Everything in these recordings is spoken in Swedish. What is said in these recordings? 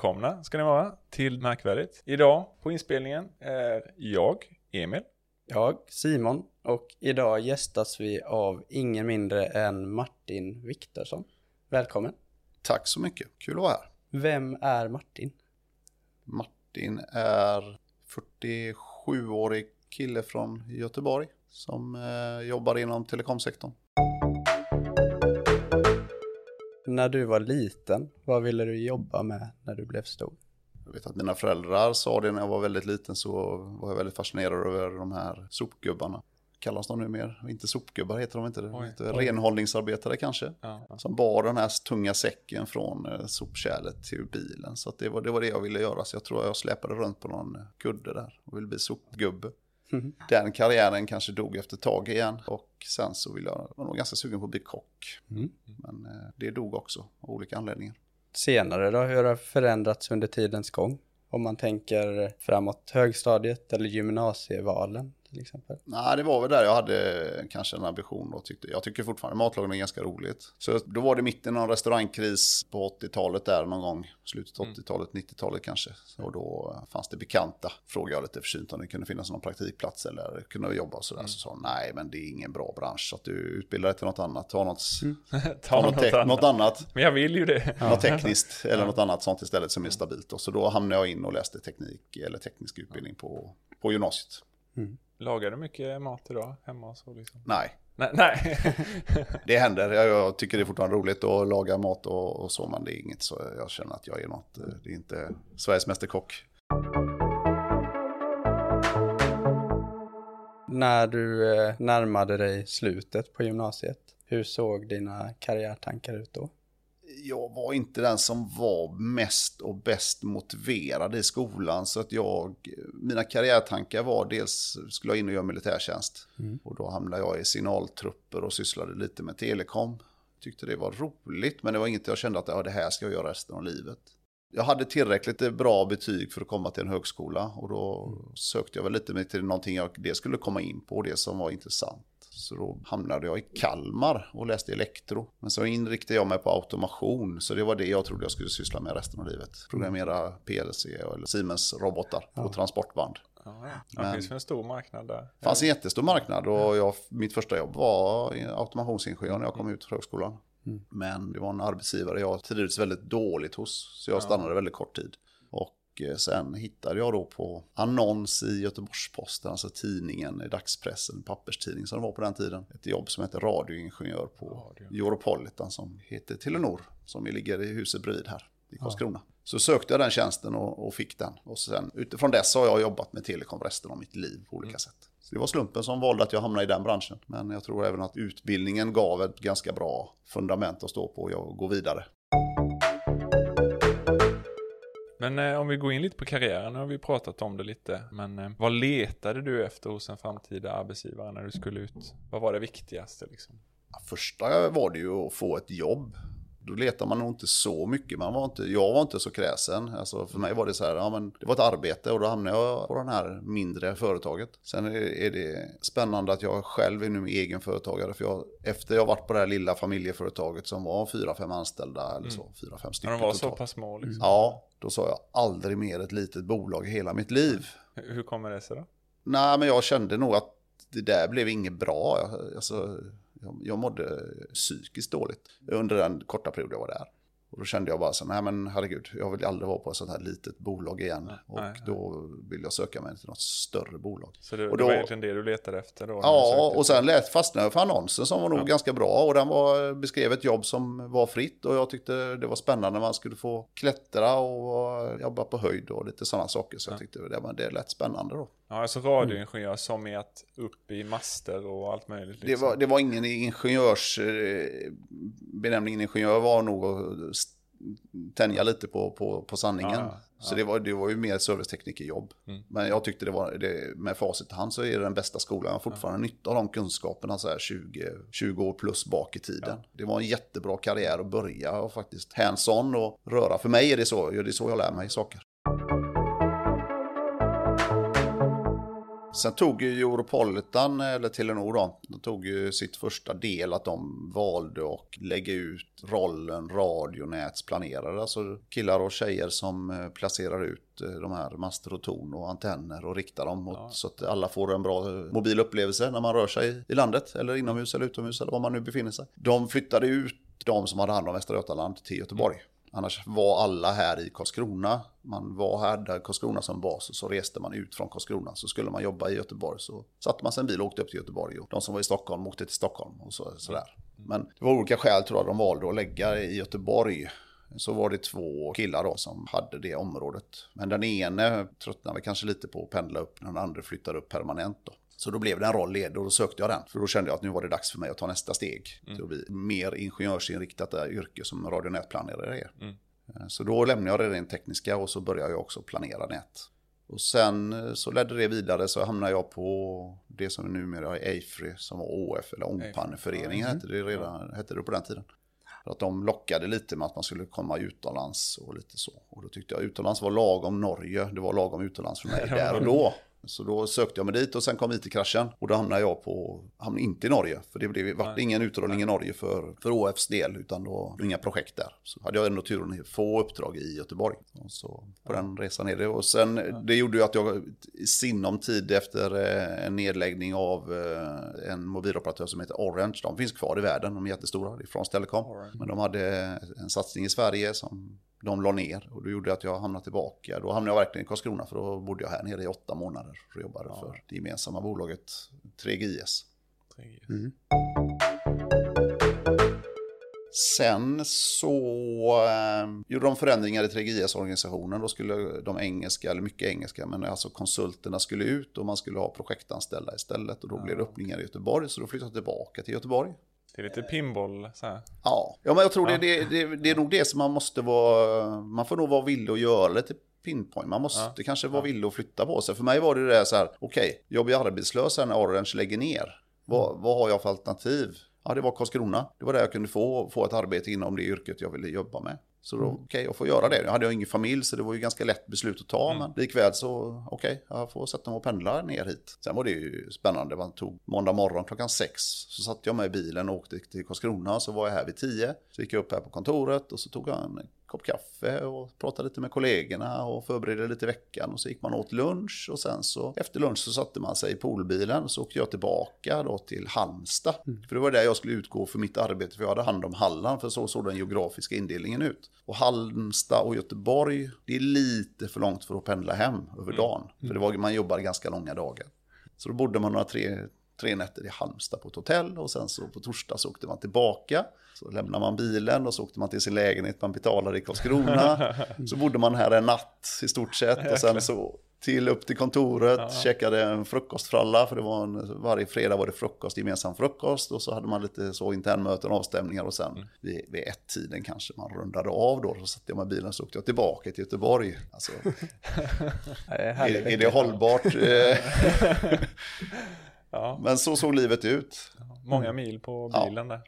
Välkomna ska ni vara till Märkvärdigt. Idag på inspelningen är jag, Emil. Jag, Simon, och idag gästas vi av ingen mindre än Martin Viktorsson. Välkommen. Tack så mycket, kul att vara här. Vem är Martin? Martin är 47-årig kille från Göteborg som eh, jobbar inom telekomsektorn. När du var liten, vad ville du jobba med när du blev stor? Jag vet att mina föräldrar sa det när jag var väldigt liten så var jag väldigt fascinerad över de här sopgubbarna. Kallas de nu mer? Inte sopgubbar heter de inte. Oj, heter oj. Renhållningsarbetare kanske. Ja. Som bar den här tunga säcken från eh, sopkärlet till bilen. Så att det, var, det var det jag ville göra. Så jag tror jag släpade runt på någon eh, kudde där och ville bli sopgubbe. Mhm. Den karriären kanske dog efter ett tag igen. Och sen så ville jag, var nog ganska sugen på att bli kock. Mm. Men eh, det dog också av olika anledningar. Senare då, hur har det förändrats under tidens gång? Om man tänker framåt högstadiet eller gymnasievalen till exempel. Nej, det var väl där jag hade kanske en ambition och tyckte, jag tycker fortfarande matlagning är ganska roligt. Så då var det mitten av en restaurangkris på 80-talet där någon gång, slutet av 80-talet, 90-talet kanske. Och då fanns det bekanta, frågade jag lite försynt om det kunde finnas någon praktikplats eller kunde jobba och sådär. Så sa de, nej men det är ingen bra bransch så att du utbildar dig till något annat, ta något, Ta ta något, något, annat. något annat. Men jag vill ju det. Något tekniskt eller något annat sånt istället som är stabilt. Och så då hamnade jag in och läste teknik eller teknisk utbildning på, på gymnasiet. Lagar du mycket mat idag hemma och så liksom? Nej, Nej. nej. det händer. Jag, jag tycker det är fortfarande roligt att laga mat och, och så, men det är inget så jag känner att jag är något. eh, Det är inte Sveriges mästerkock. När du eh, närmade dig slutet på gymnasiet, hur såg dina karriärtankar ut då? Jag var inte den som var mest och bäst motiverad i skolan så att jag, mina karriärtankar var dels skulle jag in och göra militärtjänst och då hamnade jag i signaltrupper och sysslade lite med telekom. Tyckte det var roligt men det var inget jag kände att ja, det här ska jag göra resten av livet. Jag hade tillräckligt bra betyg för att komma till en högskola och då sökte jag väl lite mer till någonting jag det skulle komma in på, det som var intressant. Så då hamnade jag i Kalmar och läste elektro. Men så inriktade jag mig på automation, så det var det jag trodde jag skulle syssla med resten av livet. Programmera PLC eller Siemens robotar på transportband. Ja, det Men- finns en stor marknad där. Det fanns en jättestor marknad och jag, mitt första jobb var automationsingenjör när jag kom ut från högskolan. Men det var en arbetsgivare jag trivdes väldigt dåligt hos, så jag stannade väldigt kort tid. Och eh, sen hittade jag då på annons i Göteborgs-Posten, alltså tidningen i dagspressen, papperstidning som det var på den tiden. Ett jobb som heter radioingenjör på Europolitan som heter Telenor, som ligger i huset bredvid här i Karlskrona. Så sökte jag den tjänsten och, och fick den. Och sen utifrån dess har jag jobbat med telekom resten av mitt liv på olika sätt. Så det var slumpen som valde att jag hamnade i den branschen. Men jag tror även att utbildningen gav ett ganska bra fundament att stå på och går vidare. Men eh, om vi går in lite på karriären, nu har vi pratat om det lite. Men eh, vad letade du efter hos en framtida arbetsgivare när du skulle ut? Vad var det viktigaste liksom? Första var det ju att få ett jobb. Då letar man nog inte så mycket. Man var inte, jag var inte så kräsen. Alltså för mig var det så här, ja, men det var ett arbete och då hamnade jag på det här mindre företaget. Sen är, det spännande att jag själv är nu egen företagare. För jag, efter jag varit på det här lilla familjeföretaget som var fyra, fem anställda eller så, fyra, fem stycken de var så totalt. pass små liksom. Ja, då sa jag aldrig mer ett litet bolag i hela mitt liv. Hur kommer det sig då? Nej, men jag kände nog att det där blev inget bra. Alltså, jag, jag mådde psykiskt dåligt under den korta period jag var där. Och då kände jag bara så, nej men herregud, jag vill aldrig vara på ett sånt här litet bolag igen. och nej, då vill jag söka mig till något större bolag. Så det, Och det då- var egentligen det du letade efter då? Ja, och sen lät, fastnade jag för annonsen som var nog Ja. ganska bra. Och den var, beskrev ett jobb som var fritt och jag tyckte det var spännande. Man skulle få klättra och jobba på höjd och lite sådana saker. Så jag tyckte det, var- det lät spännande då. Ja, alltså radioingenjör som i att upp i master och allt möjligt. Det Liksom. var, det var ingen ingenjörs... eh, Benämningen ingenjör var nog tänja lite på, på, på sanningen. Ja, ja. Så det var, det var ju mer serviceteknikerjobb. Mm. Men jag tyckte det var, det, med facit i hand så är det den bästa skolan. Jag har fortfarande nytta av de kunskaperna så här 20, 20 år plus bak i tiden. Det var en jättebra karriär att börja och faktiskt hands-on och röra. För mig är det så, det är så jag lär mig saker. Sen tog ju Europolitan, eller Telenor då, de tog ju sitt första del att de valde att lägga ut rollen radionätsplanerare. Alltså killar och tjejer som eh, placerar ut eh, de här master och torn och antenner och riktar dem mot, ja. så att alla får en bra mobil upplevelse när man rör sig i landet eller inomhus eller utomhus eller var man nu befinner sig. De flyttade ut de som hade hand om Västra Götaland till Göteborg. Mm. Annars var alla här i Karlskrona. Man var här där Karlskrona som bas och så reste man ut från Karlskrona. Så skulle man jobba i Göteborg så satte man sig en bil och åkte upp till Göteborg. Och de som var i Stockholm åkte till Stockholm och så, sådär. Men det var olika skäl tror jag de valde att lägga i Göteborg. Så var det två killar då som hade det området. Men den ene tröttnade kanske lite på att pendla upp. Den andra flyttade upp permanent då. Så då blev det en roll ledig och då sökte jag den. För då kände jag att nu var det dags för mig att ta nästa steg. Mm. Till att bli mer ingenjörsinriktat yrke som radio och nätplanerare är. Mm. Eh, så då lämnade jag det rent tekniska och så började jag också planera nät. Och sen eh, så ledde det vidare så hamnade jag på det som numera är Eifry som var OF eller Ångpanneföreningen mm. hette det redan hette det på den tiden. För att de lockade lite med att man skulle komma utomlands och lite så. Och då tyckte jag utomlands var lagom Norge, det var lagom utomlands för mig där och då. Så då sökte jag mig dit och sen kom IT-kraschen. Och då hamnade jag på, hamnade inte i Norge. För det blev, vart ingen utrullning i Norge för, för ÅFs del, utan då inga projekt där. Så hade jag ändå turen att få uppdrag i Göteborg. Och så på den resan är det. Och sen, det gjorde ju att jag i sinom tid efter eh, en nedläggning av eh, en mobiloperatör som heter Orange. De finns kvar i världen, de är jättestora, det är från Telecom. Men de hade en satsning i Sverige som de la ner och det gjorde att jag hamnade tillbaka. Då hamnade jag verkligen i Karlskrona för då bodde jag här nere i åtta månader och jobbade ja. för det gemensamma bolaget 3GS. 3GS. Mm. Sen så eh, gjorde de förändringar i 3GS-organisationen. Då skulle de engelska, eller mycket engelska, men alltså konsulterna skulle ut och man skulle ha projektanställda istället. Och då ja. blev det öppningar i Göteborg, så då flyttade jag tillbaka till Göteborg. Det är lite pinball så här. Ja, ja men jag tror ja. det, det, det, är nog det som man måste vara, man får nog vara villig att göra lite pinpoint. Man måste ja. kanske vara villig att flytta på sig. För mig var det det så här, okej, okay, jag blir arbetslös när Orange lägger ner. Vad, mm. vad har jag för alternativ? Ja, det var Karlskrona. Det var där jag kunde få, få ett arbete inom det yrket jag ville jobba med. Så då, mm. okej, okay, jag får göra det. Jag hade ingen familj så det var ju ganska lätt beslut att ta. Mm. Men likväl så, okej, okay, jag får sätta mig och pendla ner hit. Sen var det ju spännande. Man tog måndag morgon klockan sex. Så satte jag mig i bilen och åkte till Karlskrona. Så var jag här vid tio. Så gick jag upp här på kontoret och så tog jag en kopp kaffe och pratade lite med kollegorna och förberedde lite veckan och så gick man åt lunch och sen så efter lunch så satte man sig i poolbilen och så åkte jag tillbaka då till Halmstad. Mm. För det var där jag skulle utgå för mitt arbete för jag hade hand om Halland för så såg den geografiska indelningen ut. Och Halmstad och Göteborg, det är lite för långt för att pendla hem över mm. dagen. Mm. För det var, man jobbar ganska långa dagar. Så då bodde man några tre, tre nätter i Halmstad på ett hotell och sen så på torsdag så åkte man tillbaka. Så lämnade man bilen och så åkte man till sin lägenhet man betalade i Karlskrona. så bodde man här en natt i stort sett och sen så till upp till kontoret, ja. checkade en frukostfralla för det var en, varje fredag var det frukost, gemensam frukost och så hade man lite så internmöten, avstämningar och sen mm. vid, vid ett tiden kanske man rundade av då. Så satte jag med bilen och så åkte jag tillbaka till Göteborg. Alltså, är, är, det hållbart? ja. Men så såg livet ut. Många mil på bilen ja. där.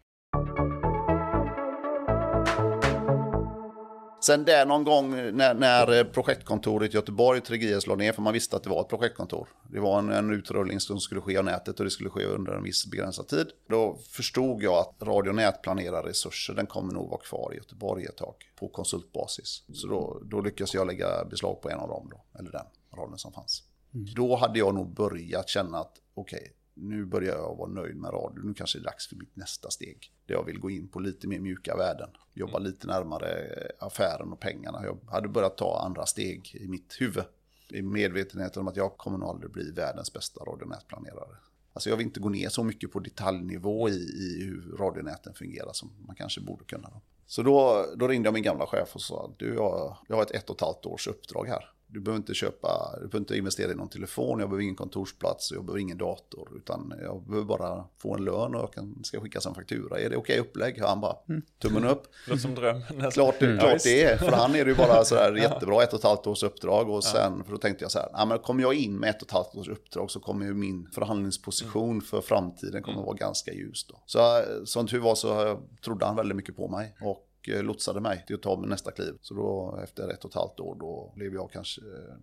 Sen där någon gång när, när projektkontoret i Göteborg, Tregies, la ner, för man visste att det var ett projektkontor. Det var en, en utrullning som skulle ske av nätet och det skulle ske under en viss begränsad tid. Då förstod jag att radio och nätplanerarresurser, den kommer nog vara kvar i Göteborg ett tag på konsultbasis. Så då, då lyckades jag lägga beslag på en av dem då, eller den rollen som fanns. Mm. Då hade jag nog börjat känna att okej, okay, nu börjar jag vara nöjd med radio. Nu kanske det är dags för mitt nästa steg. Där jag vill gå in på lite mer mjuka värden. Jobba mm. lite närmare affären och pengarna. Jag hade börjat ta andra steg i mitt huvud. I medvetenheten om att jag kommer nog aldrig bli världens bästa radionätplanerare. Alltså jag vill inte gå ner så mycket på detaljnivå i, i hur radionäten fungerar som man kanske borde kunna. Så då, då ringde jag min gamla chef och sa, du jag, jag har ett ett och ett halvt års uppdrag här. Du behöver inte köpa, du behöver inte investera i någon telefon, jag behöver ingen kontorsplats, jag behöver ingen dator. Utan jag behöver bara få en lön och jag kan, ska skicka en faktura. Är det okej okay upplägg? Han bara, mm. tummen upp. Låter som drömmen. Klart, mm. klart det är, för han är det ju bara sådär jättebra, ett och ett halvt års uppdrag. Och sen, för då tänkte jag så här, ja, men kommer jag in med ett och ett halvt års uppdrag så kommer ju min förhandlingsposition mm. för framtiden kommer mm. vara ganska ljus då. Så som tur var så trodde han väldigt mycket på mig. Och och eh, lotsade mig till att ta nästa kliv. Så då efter ett och ett halvt år då blev jag kanske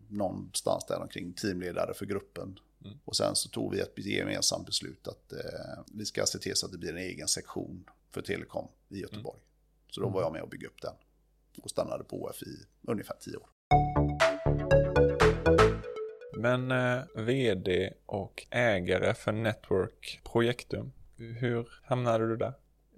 någonstans där omkring teamledare för gruppen Mm. Och sen så tog vi ett gemensamt beslut att eh, vi ska se till så att det blir en egen sektion för telekom i Göteborg. Mm. Så då var jag med och byggde upp den och stannade på OF i ungefär tio år. Men eh, vd och ägare för Network Projektum, hur hamnade du där?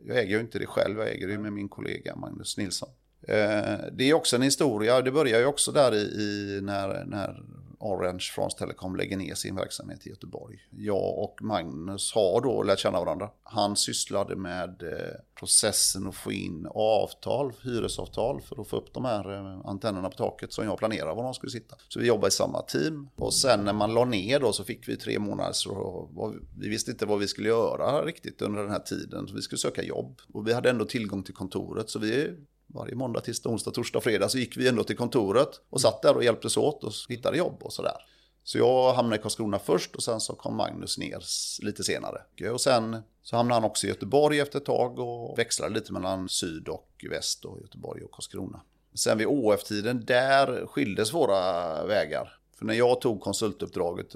Jag äger ju inte det själv, jag äger det med min kollega Magnus Nilsson. Eh, det är också en historia, det börjar ju också där i, i när, när Orange France Telecom lägger ner sin verksamhet i Göteborg. Jag och Magnus har då lärt känna varandra. Han sysslade med eh, processen att få in avtal, hyresavtal för att få upp de här eh, antennerna på taket som jag planerade var de skulle sitta. Så vi jobbade i samma team och sen när man la ner då så fick vi tre månader så vi visste inte vad vi skulle göra riktigt under den här tiden. Så vi skulle söka jobb och vi hade ändå tillgång till kontoret så vi varje måndag, tisdag, onsdag, torsdag, fredag så gick vi ändå till kontoret och satt där och hjälptes åt och hittade jobb och sådär. Så jag hamnade i Karlskrona först och sen så kom Magnus ner lite senare. Och sen så hamnade han också i Göteborg efter ett tag och växlade lite mellan syd och väst och Göteborg och Karlskrona. Sen vid ÅF-tiden där skildes våra vägar. För när jag tog konsultuppdraget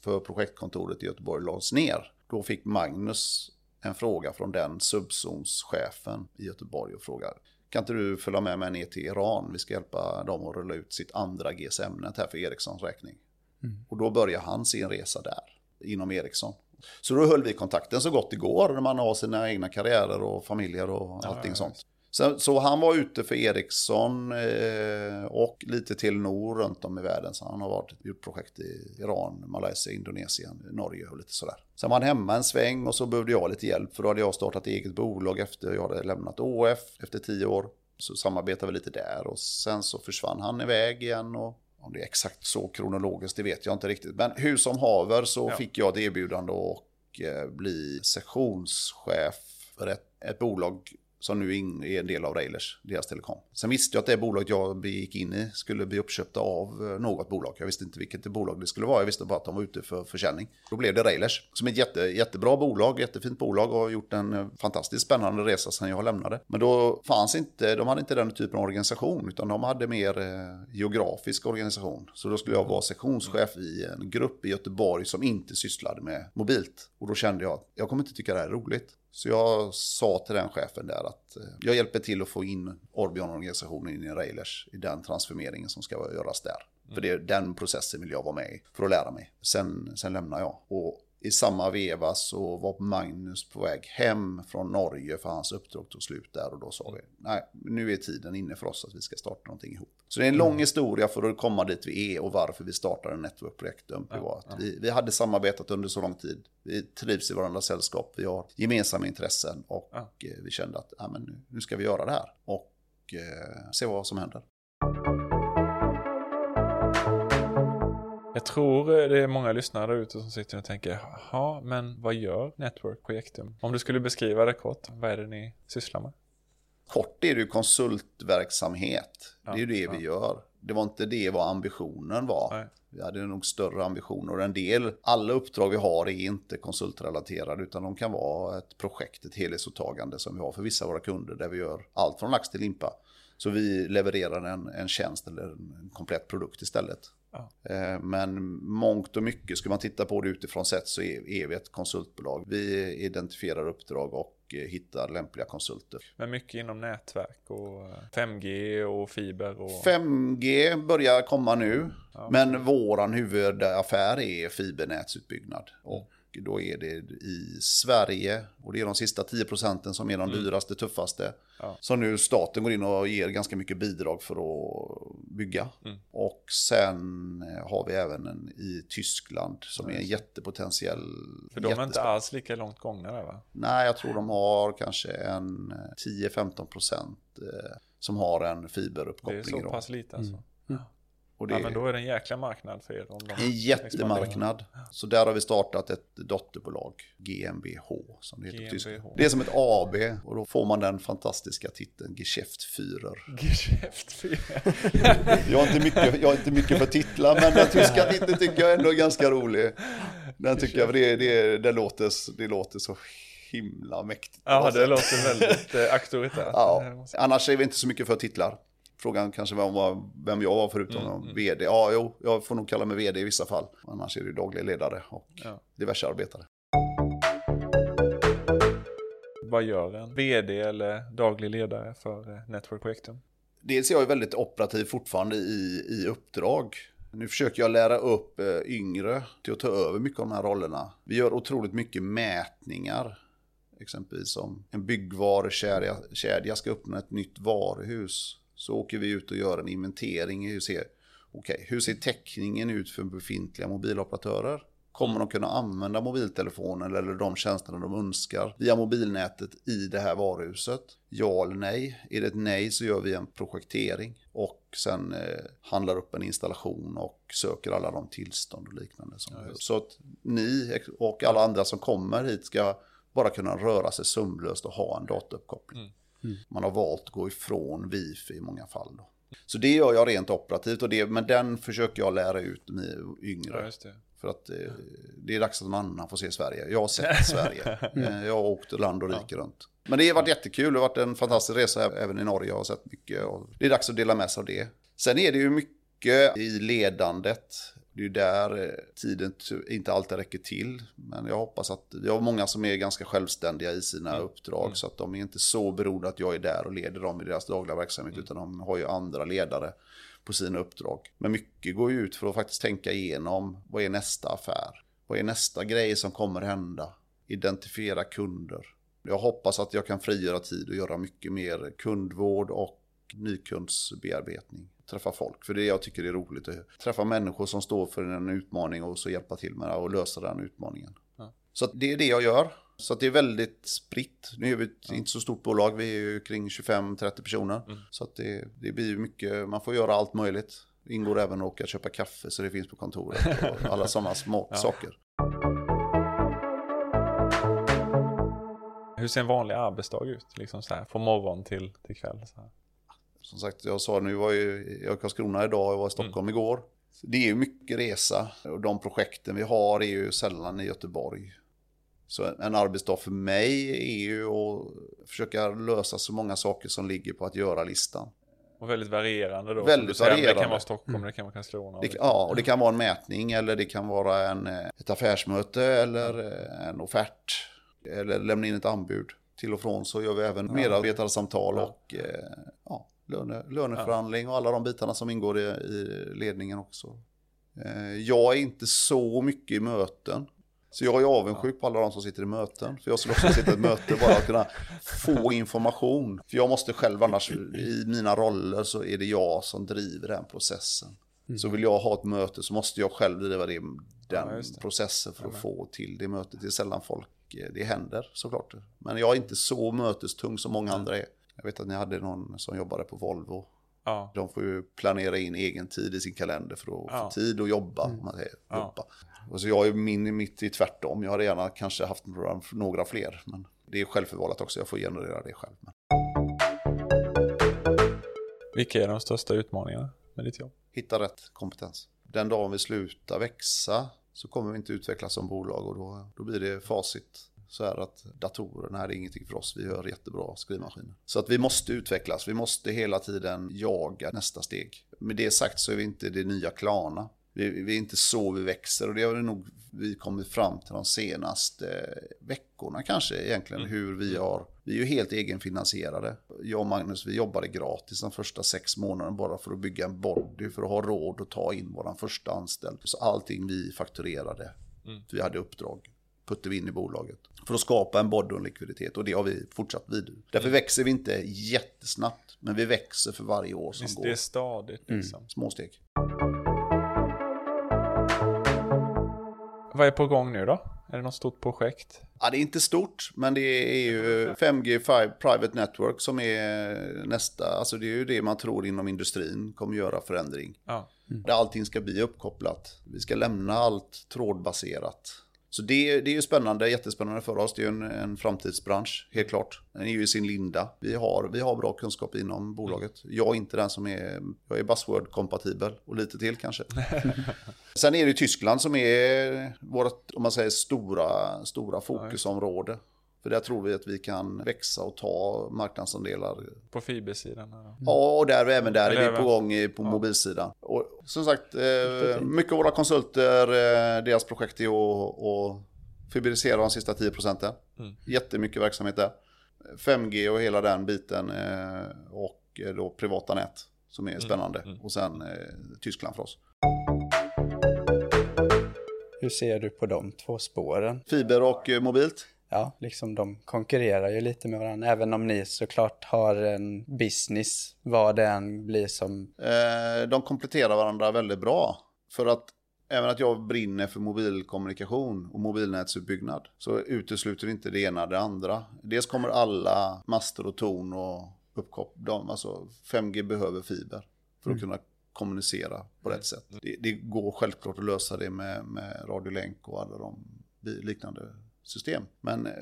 för projektkontoret i Göteborg lades ner, då fick Magnus en fråga från den subzonschefen i Göteborg och frågade kan inte du följa med mig ner till Iran? Vi ska hjälpa dem att rulla ut sitt andra GSM-nät här för Ericssons räkning. Mm. Och då börjar han sin resa där, inom Ericsson. Så då höll vi kontakten så gott det går när man har sina egna karriärer och familjer och allting ja, sånt. Så, så, han var ute för Ericsson eh, och lite till Nord runt om i världen. Så han har varit, gjort projekt i Iran, Malaysia, Indonesien, Norge och lite sådär. Sen var han hemma en sväng och så behövde jag lite hjälp för då hade jag startat eget bolag efter jag hade lämnat ÅF efter tio år. Så samarbetade vi lite där och sen så försvann han iväg igen och om det är exakt så kronologiskt det vet jag inte riktigt. Men hur som haver så ja. fick jag ett erbjudande och eh, bli sektionschef för ett, ett bolag som nu är en del av Railers, deras telekom. Sen visste jag att det bolaget jag gick in i skulle bli uppköpta av eh, något bolag. Jag visste inte vilket bolag det skulle vara, jag visste bara att de var ute för försäljning. Då blev det Railers, som är ett jätte, jättebra bolag, jättefint bolag och har gjort en eh, fantastiskt spännande resa sedan jag lämnade. Men då fanns inte, de hade inte den typen av organisation, utan de hade mer eh, geografisk organisation. Så då skulle jag vara sektionschef i en grupp i Göteborg som inte sysslade med mobilt. Och då kände jag att jag kommer inte tycka det här är roligt. Så jag sa till den chefen där att eh, jag hjälper till att få in Orbion-organisationen in i Railers i den transformeringen som ska göras där. Mm. För det, den processen vill jag vara med i för att lära mig. Sen, sen lämnar jag. Och i samma veva så var Magnus på väg hem från Norge för hans uppdrag tog slut där och då sa vi nej, nu är tiden inne för oss att vi ska starta någonting ihop. Så det är en lång mm. historia för att komma dit vi är och varför vi startade Network Projekt Ja. Vi, vi hade samarbetat under så lång tid. Vi trivs i varandras sällskap, vi har gemensamma intressen och. Eh, vi kände att ja, men nu, ska vi göra det här och eh, se vad som händer. Jag tror det är många lyssnare där ute som sitter och tänker, ja, men vad gör Network Projektum? Om du skulle beskriva det kort, vad är det ni sysslar med? Kort är det ju konsultverksamhet. Ja, det är ju det ja. vi gör. Det var inte det vad ambitionen var. Nej. Vi hade nog större ambitioner. En del, alla uppdrag vi har är inte konsultrelaterade utan de kan vara ett projekt, ett helhetsåtagande som vi har för vissa av våra kunder där vi gör allt från lax till limpa. Så vi levererar en, en tjänst eller en komplett produkt istället. Ja. Eh, men mångt och mycket, ska man titta på det utifrån sett så är, vi ett konsultbolag. Vi identifierar uppdrag och eh, hittar lämpliga konsulter. Men mycket inom nätverk och 5G eh, och fiber? Och... 5G börjar komma nu, ja. men våran huvudaffär är fibernätsutbyggnad. Och då är det i Sverige, och det är de sista 10 procenten som är de mm. dyraste, tuffaste. Ja. Så nu staten går in och ger ganska mycket bidrag för att bygga. Mm. Och sen eh, har vi även en i Tyskland som mm. är en jättepotentiell. För de är inte alls lika långt gångna där va? Nej, jag tror de har kanske en 10-15 eh, procent eh, som har en fiberuppkoppling. Det är så pass lite alltså. Mm. Och det ja, men då är det en jäkla marknad för er. Om de en jättemarknad. Så där har vi startat ett dotterbolag, GmbH, som det heter GmbH. på tyska. Det är som ett AB och då får man den fantastiska titeln Geschäftsführer. Geschäftsführer. jag, är inte mycket, jag är inte mycket för titlar, men den tyska titeln tycker jag ändå är ganska rolig. Den tycker jag, det, det, det, låter, det låter så himla mäktigt. Ja, det låter väldigt eh, auktoritärt. Ja. Annars är vi inte så mycket för titlar. Frågan kanske var vem jag var förutom Mm, mm. vd. Ja, jo, jag får nog kalla mig vd i vissa fall. Annars är det daglig ledare och Ja. diverse arbetare. Vad gör en vd eller daglig ledare för eh, Network Projektum? Dels är jag väldigt operativ fortfarande i, i uppdrag. Nu försöker jag lära upp eh, yngre till att ta över mycket av de här rollerna. Vi gör otroligt mycket mätningar. Exempelvis om en byggvarukedja kedja ska öppna ett nytt varuhus. Så åker vi ut och gör en inventering. Hur ser, okej, hur ser täckningen ut för befintliga mobiloperatörer? Kommer de kunna använda mobiltelefonen eller de tjänsterna de önskar via mobilnätet i det här varuhuset? Ja eller nej? Är det ett nej så gör vi en projektering och sen eh, handlar upp en installation och söker alla de tillstånd och liknande. Som Ja, så att ni och alla andra som kommer hit ska bara kunna röra sig sömlöst och ha en datauppkoppling. Mm. Mm. Man har valt att gå ifrån wifi i många fall. Då. Så det gör jag rent operativt, och det, men den försöker jag lära ut med yngre. Ja, det. För att eh, det är dags att någon annan får se Sverige. Jag har sett Sverige. Eh, jag har åkt land och rike runt. Men det har varit jättekul. Det har varit en fantastisk resa även i Norge. Jag har sett mycket. Och det är dags att dela med sig av det. Sen är det ju mycket i ledandet. Det är ju där eh, tiden inte alltid räcker till. Men jag hoppas att vi har många som är ganska självständiga i sina Mm. uppdrag. Mm. Så att de är inte så beroende att jag är där och leder dem i deras dagliga verksamhet. Utan de har ju andra ledare på sina uppdrag. Men mycket går ju ut för att faktiskt tänka igenom vad är nästa affär? Vad är nästa grej som kommer hända? Identifiera kunder. Jag hoppas att jag kan frigöra tid och göra mycket mer kundvård och nykundsbearbetning. Träffa folk, för det jag tycker är roligt. Att träffa människor som står för en utmaning och så hjälpa till med det och lösa den utmaningen. Ja. Så det är det jag gör. Så det är väldigt spritt. Nu är vi ett Ja. inte så stort bolag, vi är ju kring 25-30 personer. Mm. Så det, det blir mycket, man får göra allt möjligt. Det ingår även att åka och köpa kaffe så det finns på kontoret och alla sådana små Ja. saker. Hur ser en vanlig arbetsdag ut? Liksom så här, från morgon till, till kväll? Så här. Som sagt, jag sa nu var ju jag i Karlskrona idag och var i Stockholm igår. Så det är ju mycket resa och de projekten vi har är ju sällan i Göteborg. Så en- arbetsdag för mig är ju att försöka lösa så många saker som ligger på att göra-listan. Och väldigt varierande då. Väldigt säger. Det kan varierande. vara Stockholm, det kan vara Karlskrona. Det, ja, och det kan vara en mätning eller det kan vara en, eh, ett affärsmöte eller eh, en offert. Eller lämna in ett anbud. Till och från så gör vi även medarbetarsamtal Ja. och eh, ja, löne, löneförhandling och alla de bitarna som ingår i, i ledningen också. Eh, Jag är inte så mycket i möten. Så jag är avundsjuk på alla de som sitter i möten. För jag skulle också sitta i ett möte bara att kunna få information. För jag måste själv annars, i mina roller så är det jag som driver den processen. Så vill jag ha ett möte så måste jag själv driva det, den Ja, det. processen för att Amen. få till det mötet. Det är sällan folk, eh, det händer såklart. Men jag är inte så mötestung som många andra är. Jag vet att ni hade någon som jobbade på Volvo. Ja, De får ju planera in egen tid i sin kalender för att Ja. få tid att jobba. om Man säger, Ja. jobba. Och så jag är min, mitt i tvärtom. Jag hade gärna kanske haft några, några fler. Men det är självförvållat också. Jag får generera det själv. Men vilka är de största utmaningarna med ditt jobb? hitta rätt kompetens. Den dagen vi slutar växa så kommer vi inte utvecklas som bolag och då, då blir det facit. Så här att datorer, nej det är ingenting för oss, vi gör jättebra skrivmaskiner. Så att vi måste utvecklas, vi måste hela tiden jaga nästa steg. Med det sagt så är vi inte det nya Klarna. Vi, vi är inte så vi växer och det har vi nog vi kommit fram till de senaste veckorna kanske egentligen Mm. hur vi har, vi är ju helt egenfinansierade. Jag och Magnus vi jobbade gratis de första sex månaderna bara för att bygga en body för att ha råd att ta in våran första anställd. Så allting vi fakturerade, Mm. vi hade uppdrag, puttade vi in i bolaget. För att skapa en body och en likviditet och det har vi fortsatt vid. Därför växer vi inte jättesnabbt, men vi växer för varje år som Visst, går. det är stadigt liksom. Små steg. Vad är på gång nu då? Är det något stort projekt? Ja, det är inte stort, men det är ju 5G 5 Private Network som är nästa. Alltså det är ju det man tror inom industrin kommer göra förändring. Ja. Där allting ska bli uppkopplat. Vi ska lämna allt trådbaserat. Så det, det är ju spännande, jättespännande för oss. Det är ju en, en framtidsbransch, helt klart. Den är ju i sin linda. Vi har, vi har bra kunskap inom bolaget. Jag är inte den som är, jag är buzzword-kompatibel och lite till kanske. Sen är det Tyskland som är vårt, om man säger, stora, stora fokusområde. För där tror vi att vi kan växa och ta marknadsandelar. På fibersidan? Här. då. Ja, och där, även där Eller är vi på gång på mobilsidan. Och som sagt, eh, mycket av våra konsulter, eh, deras projekt är att, att fiberisera de sista 10 procenten. Mm. Jättemycket verksamhet där. 5G och hela den biten eh, och då privata nät som är spännande. mm. Och sen Tyskland för oss. Hur ser du på de två spåren? Fiber och mobilt. Ja, liksom de konkurrerar ju lite med varandra, även om ni såklart har en business, vad det än blir som... Eh, de kompletterar varandra väldigt bra. För att även att jag brinner för mobilkommunikation och mobilnätsutbyggnad så utesluter inte det ena det andra. Dels kommer alla master och torn och uppkoppling, alltså 5G behöver fiber för att kunna kommunicera på rätt sätt. Det, det går självklart att lösa det med, med radiolänk och alla de liknande system. Men eh,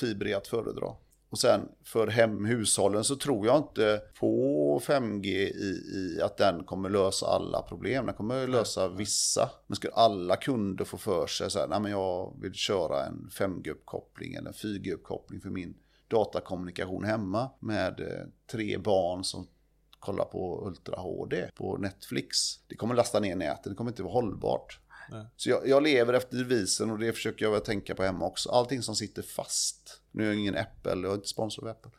fiber är att föredra. Och sen för hem, hushållen så tror jag inte på 5G i, i att den kommer lösa alla problem. Den kommer lösa vissa. Men skulle alla kunder få för sig så här, nej men jag vill köra en 5G-uppkoppling eller en 4G-uppkoppling för min datakommunikation hemma med eh, tre barn som kollar på Ultra HD på Netflix. Det kommer lasta ner nätet, det kommer inte vara hållbart. Nej. Så jag, jag lever efter devisen och det försöker jag väl tänka på hemma också. Allting som sitter fast. Nu är jag ingen Apple, jag är inte sponsor av Apple.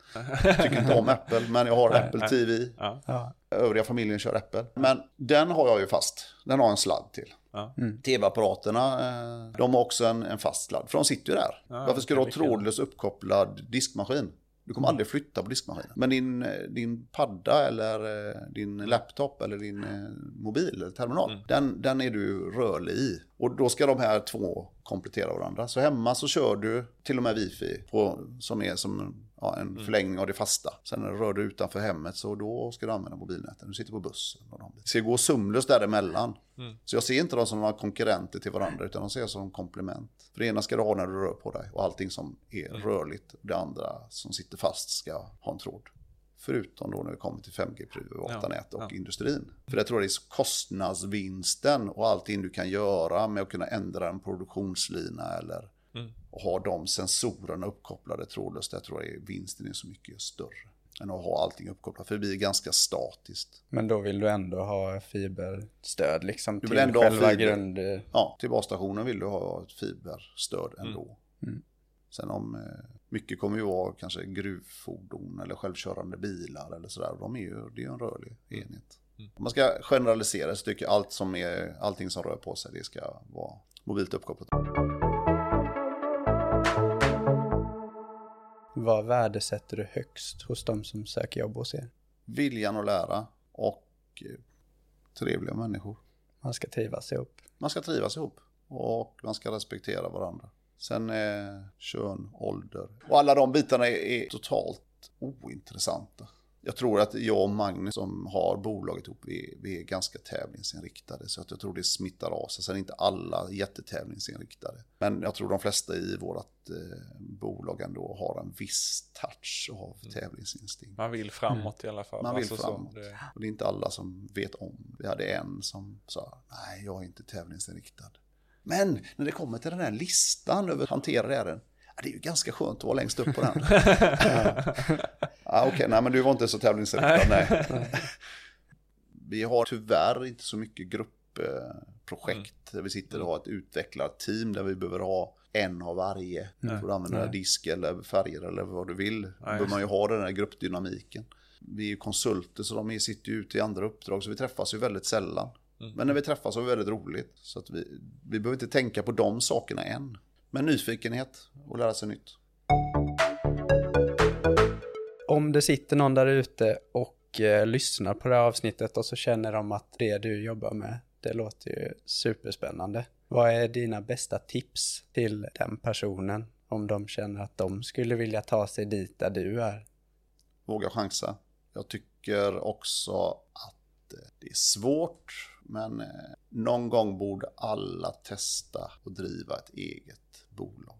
Jag tycker inte om Apple, men jag har Apple TV. Ja. Ja, Övriga familjen kör Apple. Men den har jag ju fast. Den har en sladd till. Ja. TV-apparaterna, eh, de har också en, en fast sladd. För de sitter ju där. Ja, Varför ska du ha trådlös uppkopplad diskmaskin? Du kommer aldrig flytta på diskmaskinen. Men din, eh, din padda eller eh, din laptop eller din eh, mobil eller terminal, den, den är du rörlig i. Och då ska de här två komplettera varandra. Så hemma så kör du till och med wifi på, som är som ja, en förlängning av det fasta. Sen när du rör dig utanför hemmet så då ska du använda mobilnäten. Du sitter på bussen. Och de. Det ska gå sömlöst däremellan. Så jag ser inte dem som några konkurrenter till varandra utan de ser jag som komplement. För det ena ska du ha när du rör på dig och allting som är rörligt. Det andra som sitter fast ska ha en tråd. Förutom då när det kommer till 5G, privata Ja, nät och ja. industrin. För jag tror det är kostnadsvinsten och allting du kan göra med att kunna ändra en produktionslina eller Mm. Och ha de sensorerna uppkopplade trådlöst. Jag tror att vinsten är så mycket större än att ha allting uppkopplat. För det blir ganska statiskt. men då vill du ändå ha fiberstöd liksom Du till vill ändå ha själva fiber. grund... Ja, till basstationen vill du ha ett fiberstöd Mm. ändå. Sen om eh, mycket kommer ju vara kanske gruvfordon eller självkörande bilar eller sådär. De är ju, det är ju en rörlig enhet. Om man ska generalisera så tycker jag allt som är, allting som rör på sig det ska vara mobilt uppkopplat. Vad värdesätter du högst hos de som söker jobb hos er? Viljan att lära och eh, trevliga människor. Man ska trivas ihop. Man ska trivas ihop och man ska respektera varandra. Sen eh, kön, ålder och alla de bitarna är, är totalt ointressanta. Jag tror att jag och Magnus som har bolaget ihop, vi, vi är ganska tävlingsinriktade. Så att jag tror det smittar av sig. Sen är inte alla jättetävlingsinriktade. Men jag tror de flesta i vårt eh, bolag ändå har en viss touch och har tävlingsinstinkt. Man vill framåt i alla fall. Man vill Alltså så, framåt. det- Och det är inte alla som vet om. Vi hade en som sa, nej jag är inte tävlingsinriktad. Men när det kommer till den här listan över hanterade ärenden, det är ju ganska skönt att vara längst upp på den. ja, Okej, nej men du var inte så tävlingsinriktad, nej. Vi har tyvärr inte så mycket gruppprojekt där vi sitter och har ett utvecklarteam där vi behöver ha en av varje. För att använda disk eller färger eller vad du vill. Då behöver man ju ha den här gruppdynamiken. Vi är ju konsulter så de sitter ju ute i andra uppdrag så vi träffas ju väldigt sällan. Men när vi träffas är det väldigt roligt. Så att vi, vi behöver inte tänka på de sakerna än. Men nyfikenhet och lära sig nytt. Om det sitter någon där ute och eh, lyssnar på det här avsnittet och så känner de att det du jobbar med, det låter ju superspännande. Vad är dina bästa tips till den personen om de känner att de skulle vilja ta sig dit där du är? Våga chansa. Jag tycker också att eh, det är svårt. Men eh, någon gång borde alla testa och driva ett eget bolag.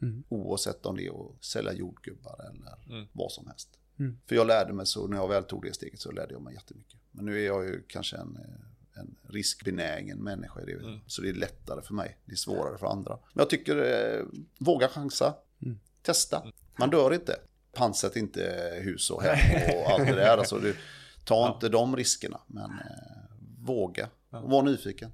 Mm. Oavsett om det är att sälja jordgubbar eller Mm. vad som helst. Mm. För jag lärde mig så, när jag väl tog det steget så lärde jag mig jättemycket. Men nu är jag ju kanske en, eh, en riskbenägen människa. Det, Mm. Så det är lättare för mig. Det är svårare för andra. Men jag tycker, eh, våga chansa. Mm. testa. Man dör inte. Pantsätt inte hus och hem och allt det där. Alltså, du, ta ja. inte de riskerna, men eh, våga och var nyfiken.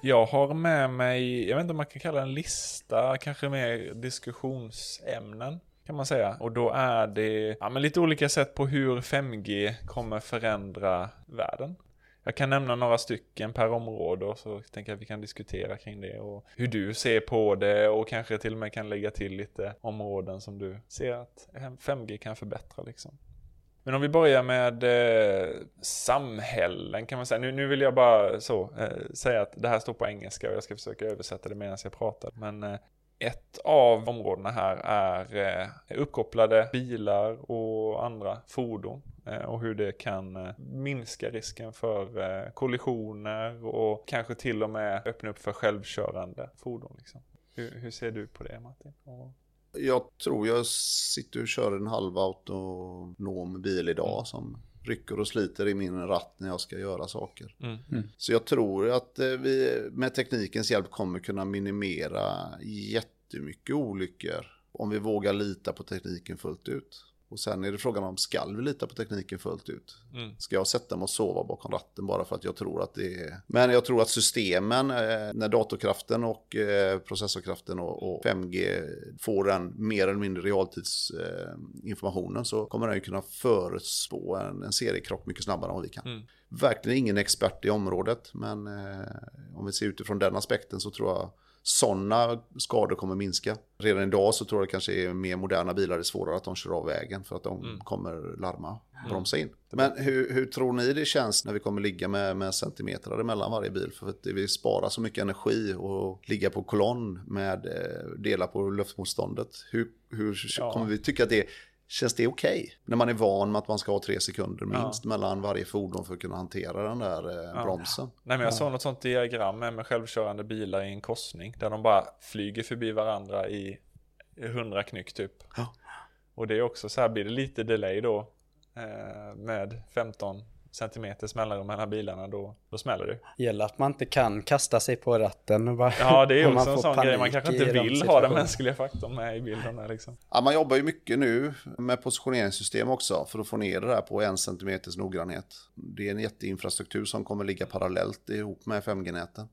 Jag har med mig, jag vet inte om man kan kalla det en lista, kanske mer diskussionsämnen kan man säga. Och då är det ja, men lite olika sätt på hur 5G kommer förändra världen. Jag kan nämna några stycken per område och så tänker jag att vi kan diskutera kring det och hur du ser på det och kanske till och med kan lägga till lite områden som du ser att 5G kan förbättra liksom. Men om vi börjar med eh, samhällen kan man säga. Nu, nu vill jag bara så eh, säga att det här står på engelska och jag ska försöka översätta det medan jag pratar. Men eh, ett av områdena här är eh, uppkopplade bilar och andra fordon eh, och hur det kan eh, minska risken för eh, kollisioner och kanske till och med öppna upp för självkörande fordon. Liksom. Hur, hur ser du på det Martin? Jag tror jag sitter och kör en halvautonom bil idag mm. som rycker och sliter i min ratt när jag ska göra saker. Mm. Mm. Så jag tror att eh, vi med teknikens hjälp kommer kunna minimera jättemycket olyckor om vi vågar lita på tekniken fullt ut. Och sen är det frågan om skall vi lita på tekniken fullt ut? Mm. Ska jag sätta mig och sova bakom ratten bara för att jag tror att det är... Men jag tror att systemen, eh, när datorkraften och eh, processorkraften och 5G får den mer eller mindre realtidsinformationen så kommer den ju kunna förutspå en, en seriekrock mycket snabbare än vad vi kan. Mm. Verkligen ingen expert i området, men eh, om vi ser utifrån den aspekten så tror jag sådana skador kommer minska. Redan idag så tror jag det kanske är mer moderna bilar, det är svårare att de kör av vägen för att de mm. kommer larma, bromsa in. Men hur, hur, tror ni det känns när vi kommer ligga med, med centimeter mellan varje bil? För att vi sparar så mycket energi och ligga på kolonn med eh, delar på luftmotståndet. Hur, hur ja. kommer vi tycka att det Känns det okej? Okay? När man är van med att man ska ha tre sekunder minst ja. mellan varje fordon för att kunna hantera den där eh, ja. bromsen. Nej men jag såg något sånt diagram med, med självkörande bilar i en korsning. Där de bara flyger förbi varandra i 100 knyck typ. Ja. Och det är också så här, blir det lite delay då eh, med 15 centimeters mellanrum mellan bilarna, då, då smäller det. Gäller att man inte kan kasta sig på ratten. Och bara, ja, det är också en sån grej. Man kanske inte vill ha den mänskliga faktorn med i bilden. Där, liksom. ja, man jobbar ju mycket nu med positioneringssystem också för att få ner det där på en centimeters noggrannhet. Det är en jätteinfrastruktur som kommer ligga parallellt ihop med 5G-näten.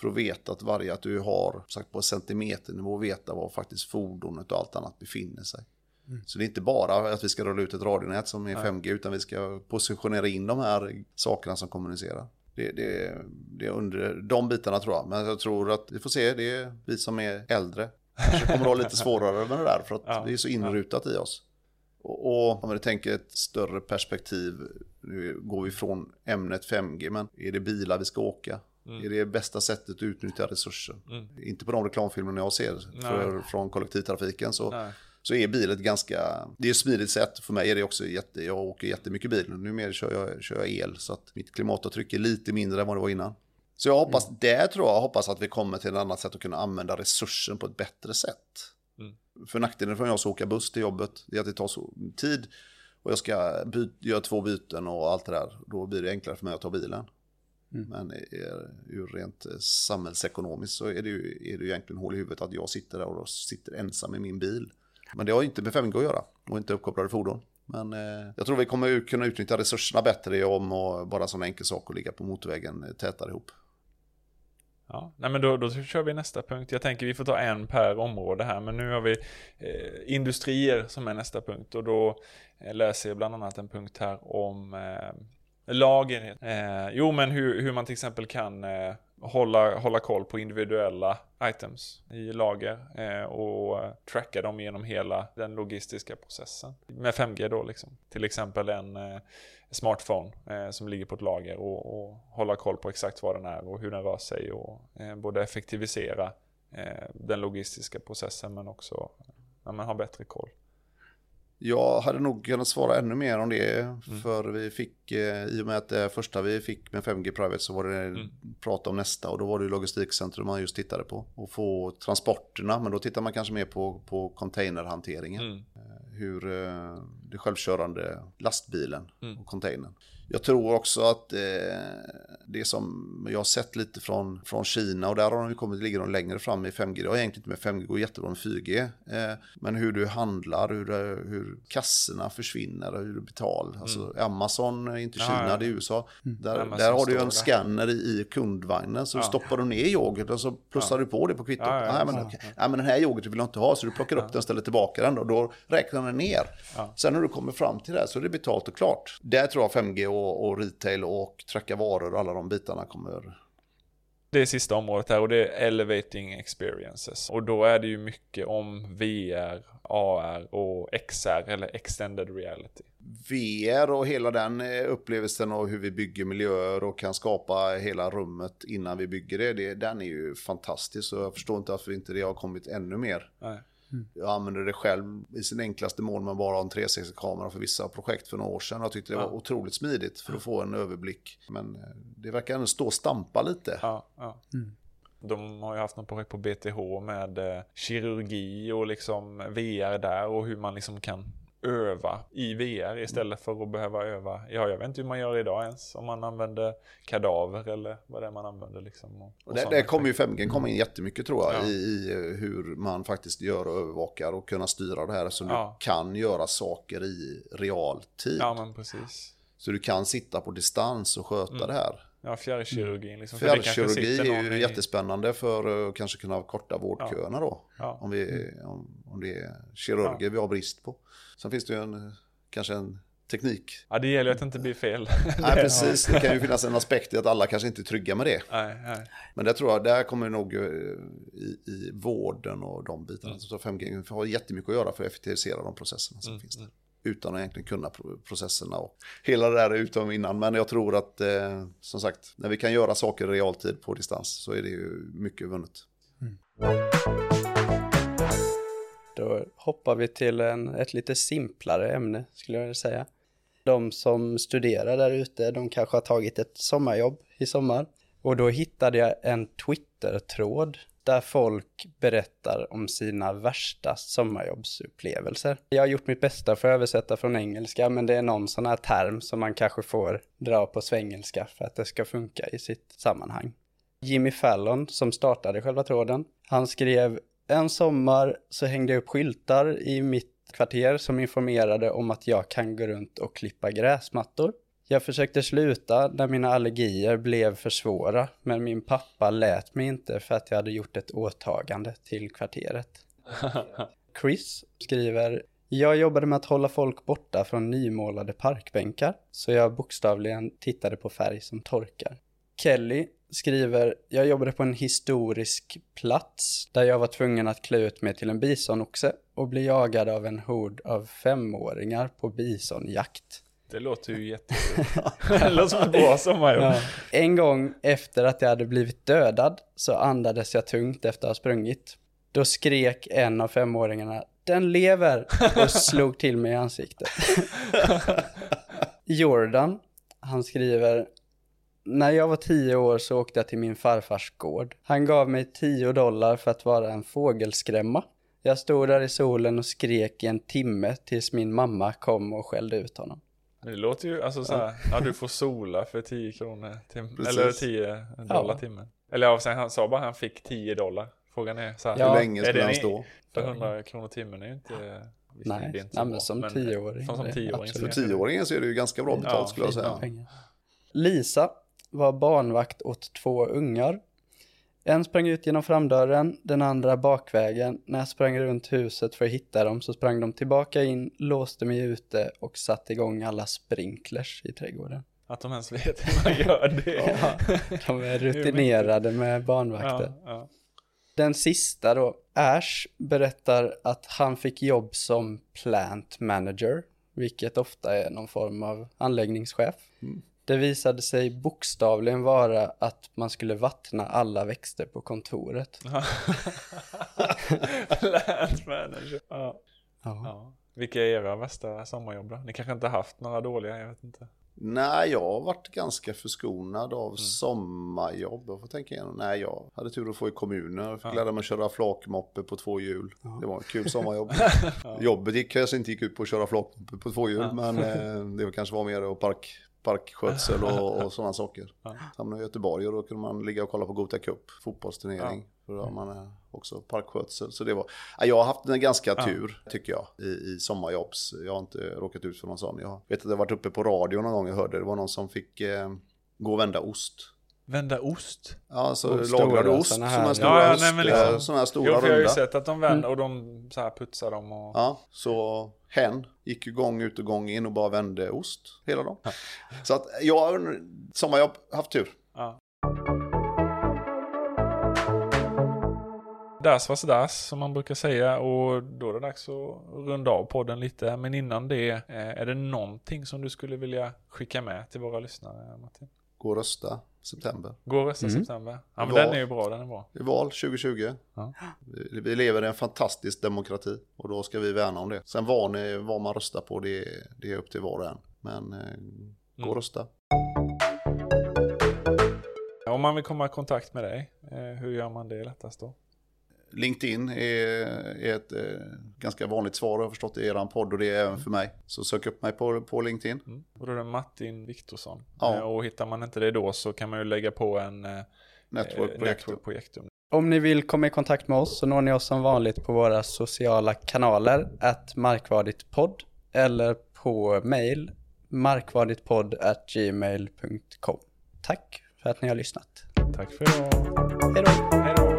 För att veta att varje, att du har, sagt på centimeternivå, veta var faktiskt fordonet och allt annat befinner sig. Mm. Så det är inte bara att vi ska rulla ut ett radionät som är 5G utan vi ska positionera in de här sakerna som kommunicerar. Det, det, det är under de bitarna tror jag. Men jag tror att vi får se, det är vi som är äldre. Kanske kommer att ha lite svårare med det där för att ja, det är så inrutat i oss. Och, och om vi tänker ett större perspektiv, nu går vi från ämnet 5G, men är det bilar vi ska åka? Mm. Är det bästa sättet att utnyttja resurser? Mm. Inte på de reklamfilmerna jag ser för, från kollektivtrafiken så Nej så är bil ett ganska, det är ett smidigt sätt. För mig är det också jätte, jag åker jättemycket bil. Numera kör jag, kör jag el så att mitt klimatavtryck är lite mindre än vad det var innan. Så jag hoppas, mm. det tror jag, hoppas att vi kommer till ett annat sätt att kunna använda resursen på ett bättre sätt. Mm. För nackdelen för jag ska åka buss till jobbet, det är att det tar så tid. Och jag ska göra två byten och allt det där. Då blir det enklare för mig att ta bilen. Mm. Men ur rent eh, samhällsekonomiskt så är det, ju, är det ju egentligen hål i huvudet att jag sitter där och sitter ensam i min bil. Men det har inte med 5G att göra och inte uppkopplade fordon. Men eh, jag tror vi kommer kunna utnyttja resurserna bättre om och bara som enkel sak att ligga på motorvägen eh, tätare ihop. Ja, nej men då, då kör vi nästa punkt. Jag tänker vi får ta en per område här, men nu har vi eh, industrier som är nästa punkt och då eh, läser jag bland annat en punkt här om eh, lager. Eh, jo, men hur, hur man till exempel kan eh, hålla, hålla koll på individuella items i lager eh, och eh, tracka dem genom hela den logistiska processen. Med 5G då liksom. Till exempel en eh, smartphone eh, som ligger på ett lager och, och hålla koll på exakt var den är och hur den rör sig och eh, både effektivisera eh, den logistiska processen men också ja, man har bättre koll. Jag hade nog kunnat svara ännu mer om det. Mm. För vi fick, eh, i och med att det första vi fick med 5G Private så var det mm. prat om nästa. Och då var det logistikcentrum man just tittade på. Och få transporterna, men då tittar man kanske mer på, på containerhanteringen. Mm. Eh, hur, eh, den självkörande lastbilen Mm. och containern. Jag tror också att eh, det som jag har sett lite från, från Kina och där har de ju kommit, ligger de längre fram i 5G. Det har egentligen inte med 5G, det går jättebra med 4G. Eh, men hur du handlar, hur, det- hur kassorna försvinner, hur du betalar. Alltså Amazon, är inte Kina, ja. det är USA. Där, Amazon där har du ju en där. scanner i, i kundvagnen så Ja. stoppar du ner yoghurt och så plussar du på det på kvittot. Ja, ja, Nej, men, ja. okej. Nej, men den här yoghurten vill jag inte ha så du plockar upp den och ställer tillbaka den och då räknar den ner. Ja. Sen när du kommer fram till det här så är det betalt och klart. Där tror jag 5G och, och retail och tracka varor och alla de bitarna kommer. Det är sista området här och det är elevating experiences. Och då är det ju mycket om VR, AR och XR eller extended reality. VR och hela den eh, upplevelsen och hur vi bygger miljöer och kan skapa hela rummet innan vi bygger det, det den är ju fantastisk och jag förstår inte varför inte det har kommit ännu mer. Nej. Jag använder det själv i sin enklaste mån med bara en 360-kamera för vissa projekt för några år sedan. Jag tyckte det var Ja. otroligt smidigt för att få en överblick. Men eh, det verkar ändå stå och stampa lite. Ja, ja. Mm. De har ju haft något projekt på BTH med eh, kirurgi och liksom VR där och hur man liksom kan öva i VR istället för att behöva öva. Ja, jag vet inte hur man gör idag ens. Om man använder kadaver eller vad det är man använder liksom. Och, och det kommer ju effekter. 5G komma in jättemycket tror jag Ja. i, i eh, hur man faktiskt gör och övervakar och kunna styra det här så Ja. du kan göra saker i realtid. Ja, men precis. Så du kan sitta på distans och sköta Mm. det här. Ja, fjärrkirurgin liksom. Det kanske Fjärrkirurgi är ju i- jättespännande för att kanske kunna korta vårdköerna då. Ja. Om, vi, om, om det är kirurger vi har brist på. Sen finns det ju en, eh, kanske en teknik. ja, det gäller ju att det inte blir fel. Nej, precis. Det kan ju finnas en aspekt i att alla kanske inte är trygga med det. nej, nej. Men det tror jag, där kommer nog eh, i, i vården och de bitarna. Så 5G har jättemycket att göra för att effektivisera de processerna som Mm, finns där. Utan att egentligen kunna processerna och hela det där utom innan. Men jag tror att, eh, som sagt, när vi kan göra saker i realtid på distans så är det ju mycket vunnet. Mm. Då hoppar vi till en, ett lite simplare ämne skulle jag vilja säga. De som studerar där ute, de kanske har tagit ett sommarjobb i sommar. Och då hittade jag en Twitter-tråd där folk berättar om sina värsta sommarjobbsupplevelser. Jag har gjort mitt bästa för att översätta från engelska, men det är någon sån här term som man kanske får dra på svengelska för att det ska funka i sitt sammanhang. Jimmy Fallon, som startade själva tråden, han skrev en sommar så hängde jag upp skyltar i mitt kvarter som informerade om att jag kan gå runt och klippa gräsmattor. Jag försökte sluta när mina allergier blev för svåra, men min pappa lät mig inte för att jag hade gjort ett åtagande till kvarteret. Chris skriver jag jobbade med att hålla folk borta från nymålade parkbänkar, så jag bokstavligen tittade på färg som torkar. Kelly skriver, jag jobbade på en historisk plats där jag var tvungen att klä ut mig till en bisonoxe och bli jagad av en hord av femåringar på bisonjakt. Det låter ju jättekul. det låter som ett bra sommarjobb. Ja. En gång efter att jag hade blivit dödad så andades jag tungt efter att ha sprungit. Då skrek en av femåringarna den lever och slog till mig i ansiktet. Jordan, han skriver när jag var tio år så åkte jag till min farfars gård. Han gav mig tio dollar för att vara en fågelskrämma. Jag stod där i solen och skrek i en timme tills min mamma kom och skällde ut honom. Det låter ju, alltså så här, ja du får sola för 10 kronor, tim- Precis. eller 10 dollar Ja. timmen. Eller ja, sen han sa bara han fick 10 dollar. Frågan är så här, Ja. Hur länge skulle han stå? För 100 kronor timmen är ju inte, Nej, inte nej, men som tioåring, Som, som tioåring. För kanske det- tioåringen så är det ju ganska bra betalt Ja, skulle jag säga. pengar. Lisa var barnvakt åt två ungar. En sprang ut genom framdörren, den andra bakvägen. När jag sprang runt huset för att hitta dem så sprang de tillbaka in, låste mig ute och satte igång alla sprinklers i trädgården. Att de ens vet hur man gör det. Ja, de är rutinerade med barnvakter. Ja, ja. Den sista då, Ash berättar att han fick jobb som plant manager, vilket ofta är någon form av anläggningschef. Mm. Det visade sig bokstavligen vara att man skulle vattna alla växter på kontoret. Plant manager. Ja. Ja. ja. Vilka är era värsta sommarjobb då? Ni kanske inte haft några dåliga, jag vet inte. Nej, jag har varit ganska förskonad av sommarjobb. Jag får tänka igenom. Nej, jag hade tur att få i kommunen. Jag fick lära mig att köra flakmoppe på två hjul. Det var ett kul sommarjobb. Jobbet gick kanske inte gick ut på att köra flakmoppe på två hjul, men eh, det kanske var mer att park, parkskötsel och, och sådana saker. Ja. Hamnade i Göteborg och då kunde man ligga och kolla på Gothia Cup, fotbollsturnering. För då har man eh, också parkskötsel. Så det var, ja, jag har haft en ganska tur tycker jag i, i sommarjobbs. Jag har inte råkat ut för någon sån. Jag vet att jag har varit uppe på radio någon gång och hörde det var någon som fick eh, gå och vända ost. Vända ost? Ja, så Och stora lagrade ost, sådana här- stora, Ja, ja, ost, nej, men liksom- eh, såna här stora Jo, för jag har ju runda. sett att de vänder och de så här putsar dem och... Ja, så hen gick ju gång ut och gång in och bara vände ost hela dagen. Så att jag har sommarjobb, haft tur. Ja. Das was das, som man brukar säga. Och då är det dags att runda av podden lite. Men innan det, eh, är det någonting som du skulle vilja skicka med till våra lyssnare, Martin? Gå och rösta september. Gå och rösta i Mm. september. Ja, men Val. den är ju bra, den är bra. Är val 2020. Ja. Vi, vi lever i en fantastisk demokrati och då ska vi värna om det. Sen vad, ni, vad man röstar på, det, det är upp till var och en. Men eh, gå och Mm. rösta. Om man vill komma i kontakt med dig, eh, hur gör man det lättast då? LinkedIn är, är ett eh, ganska vanligt svar, jag har förstått det i er podd och det är även för mig. Så sök upp mig på, på LinkedIn. Mm. Och då är det Martin Viktorsson. Ja. Eh, Och hittar man inte det då så kan man ju lägga på en eh, eh, Projektor. Network Projektum. Om ni vill komma i kontakt med oss så når ni oss som vanligt på våra sociala kanaler, att markvarditpodd eller på mail markvarditpodd gmail.com. Tack för att ni har lyssnat. Tack för idag. Hej då!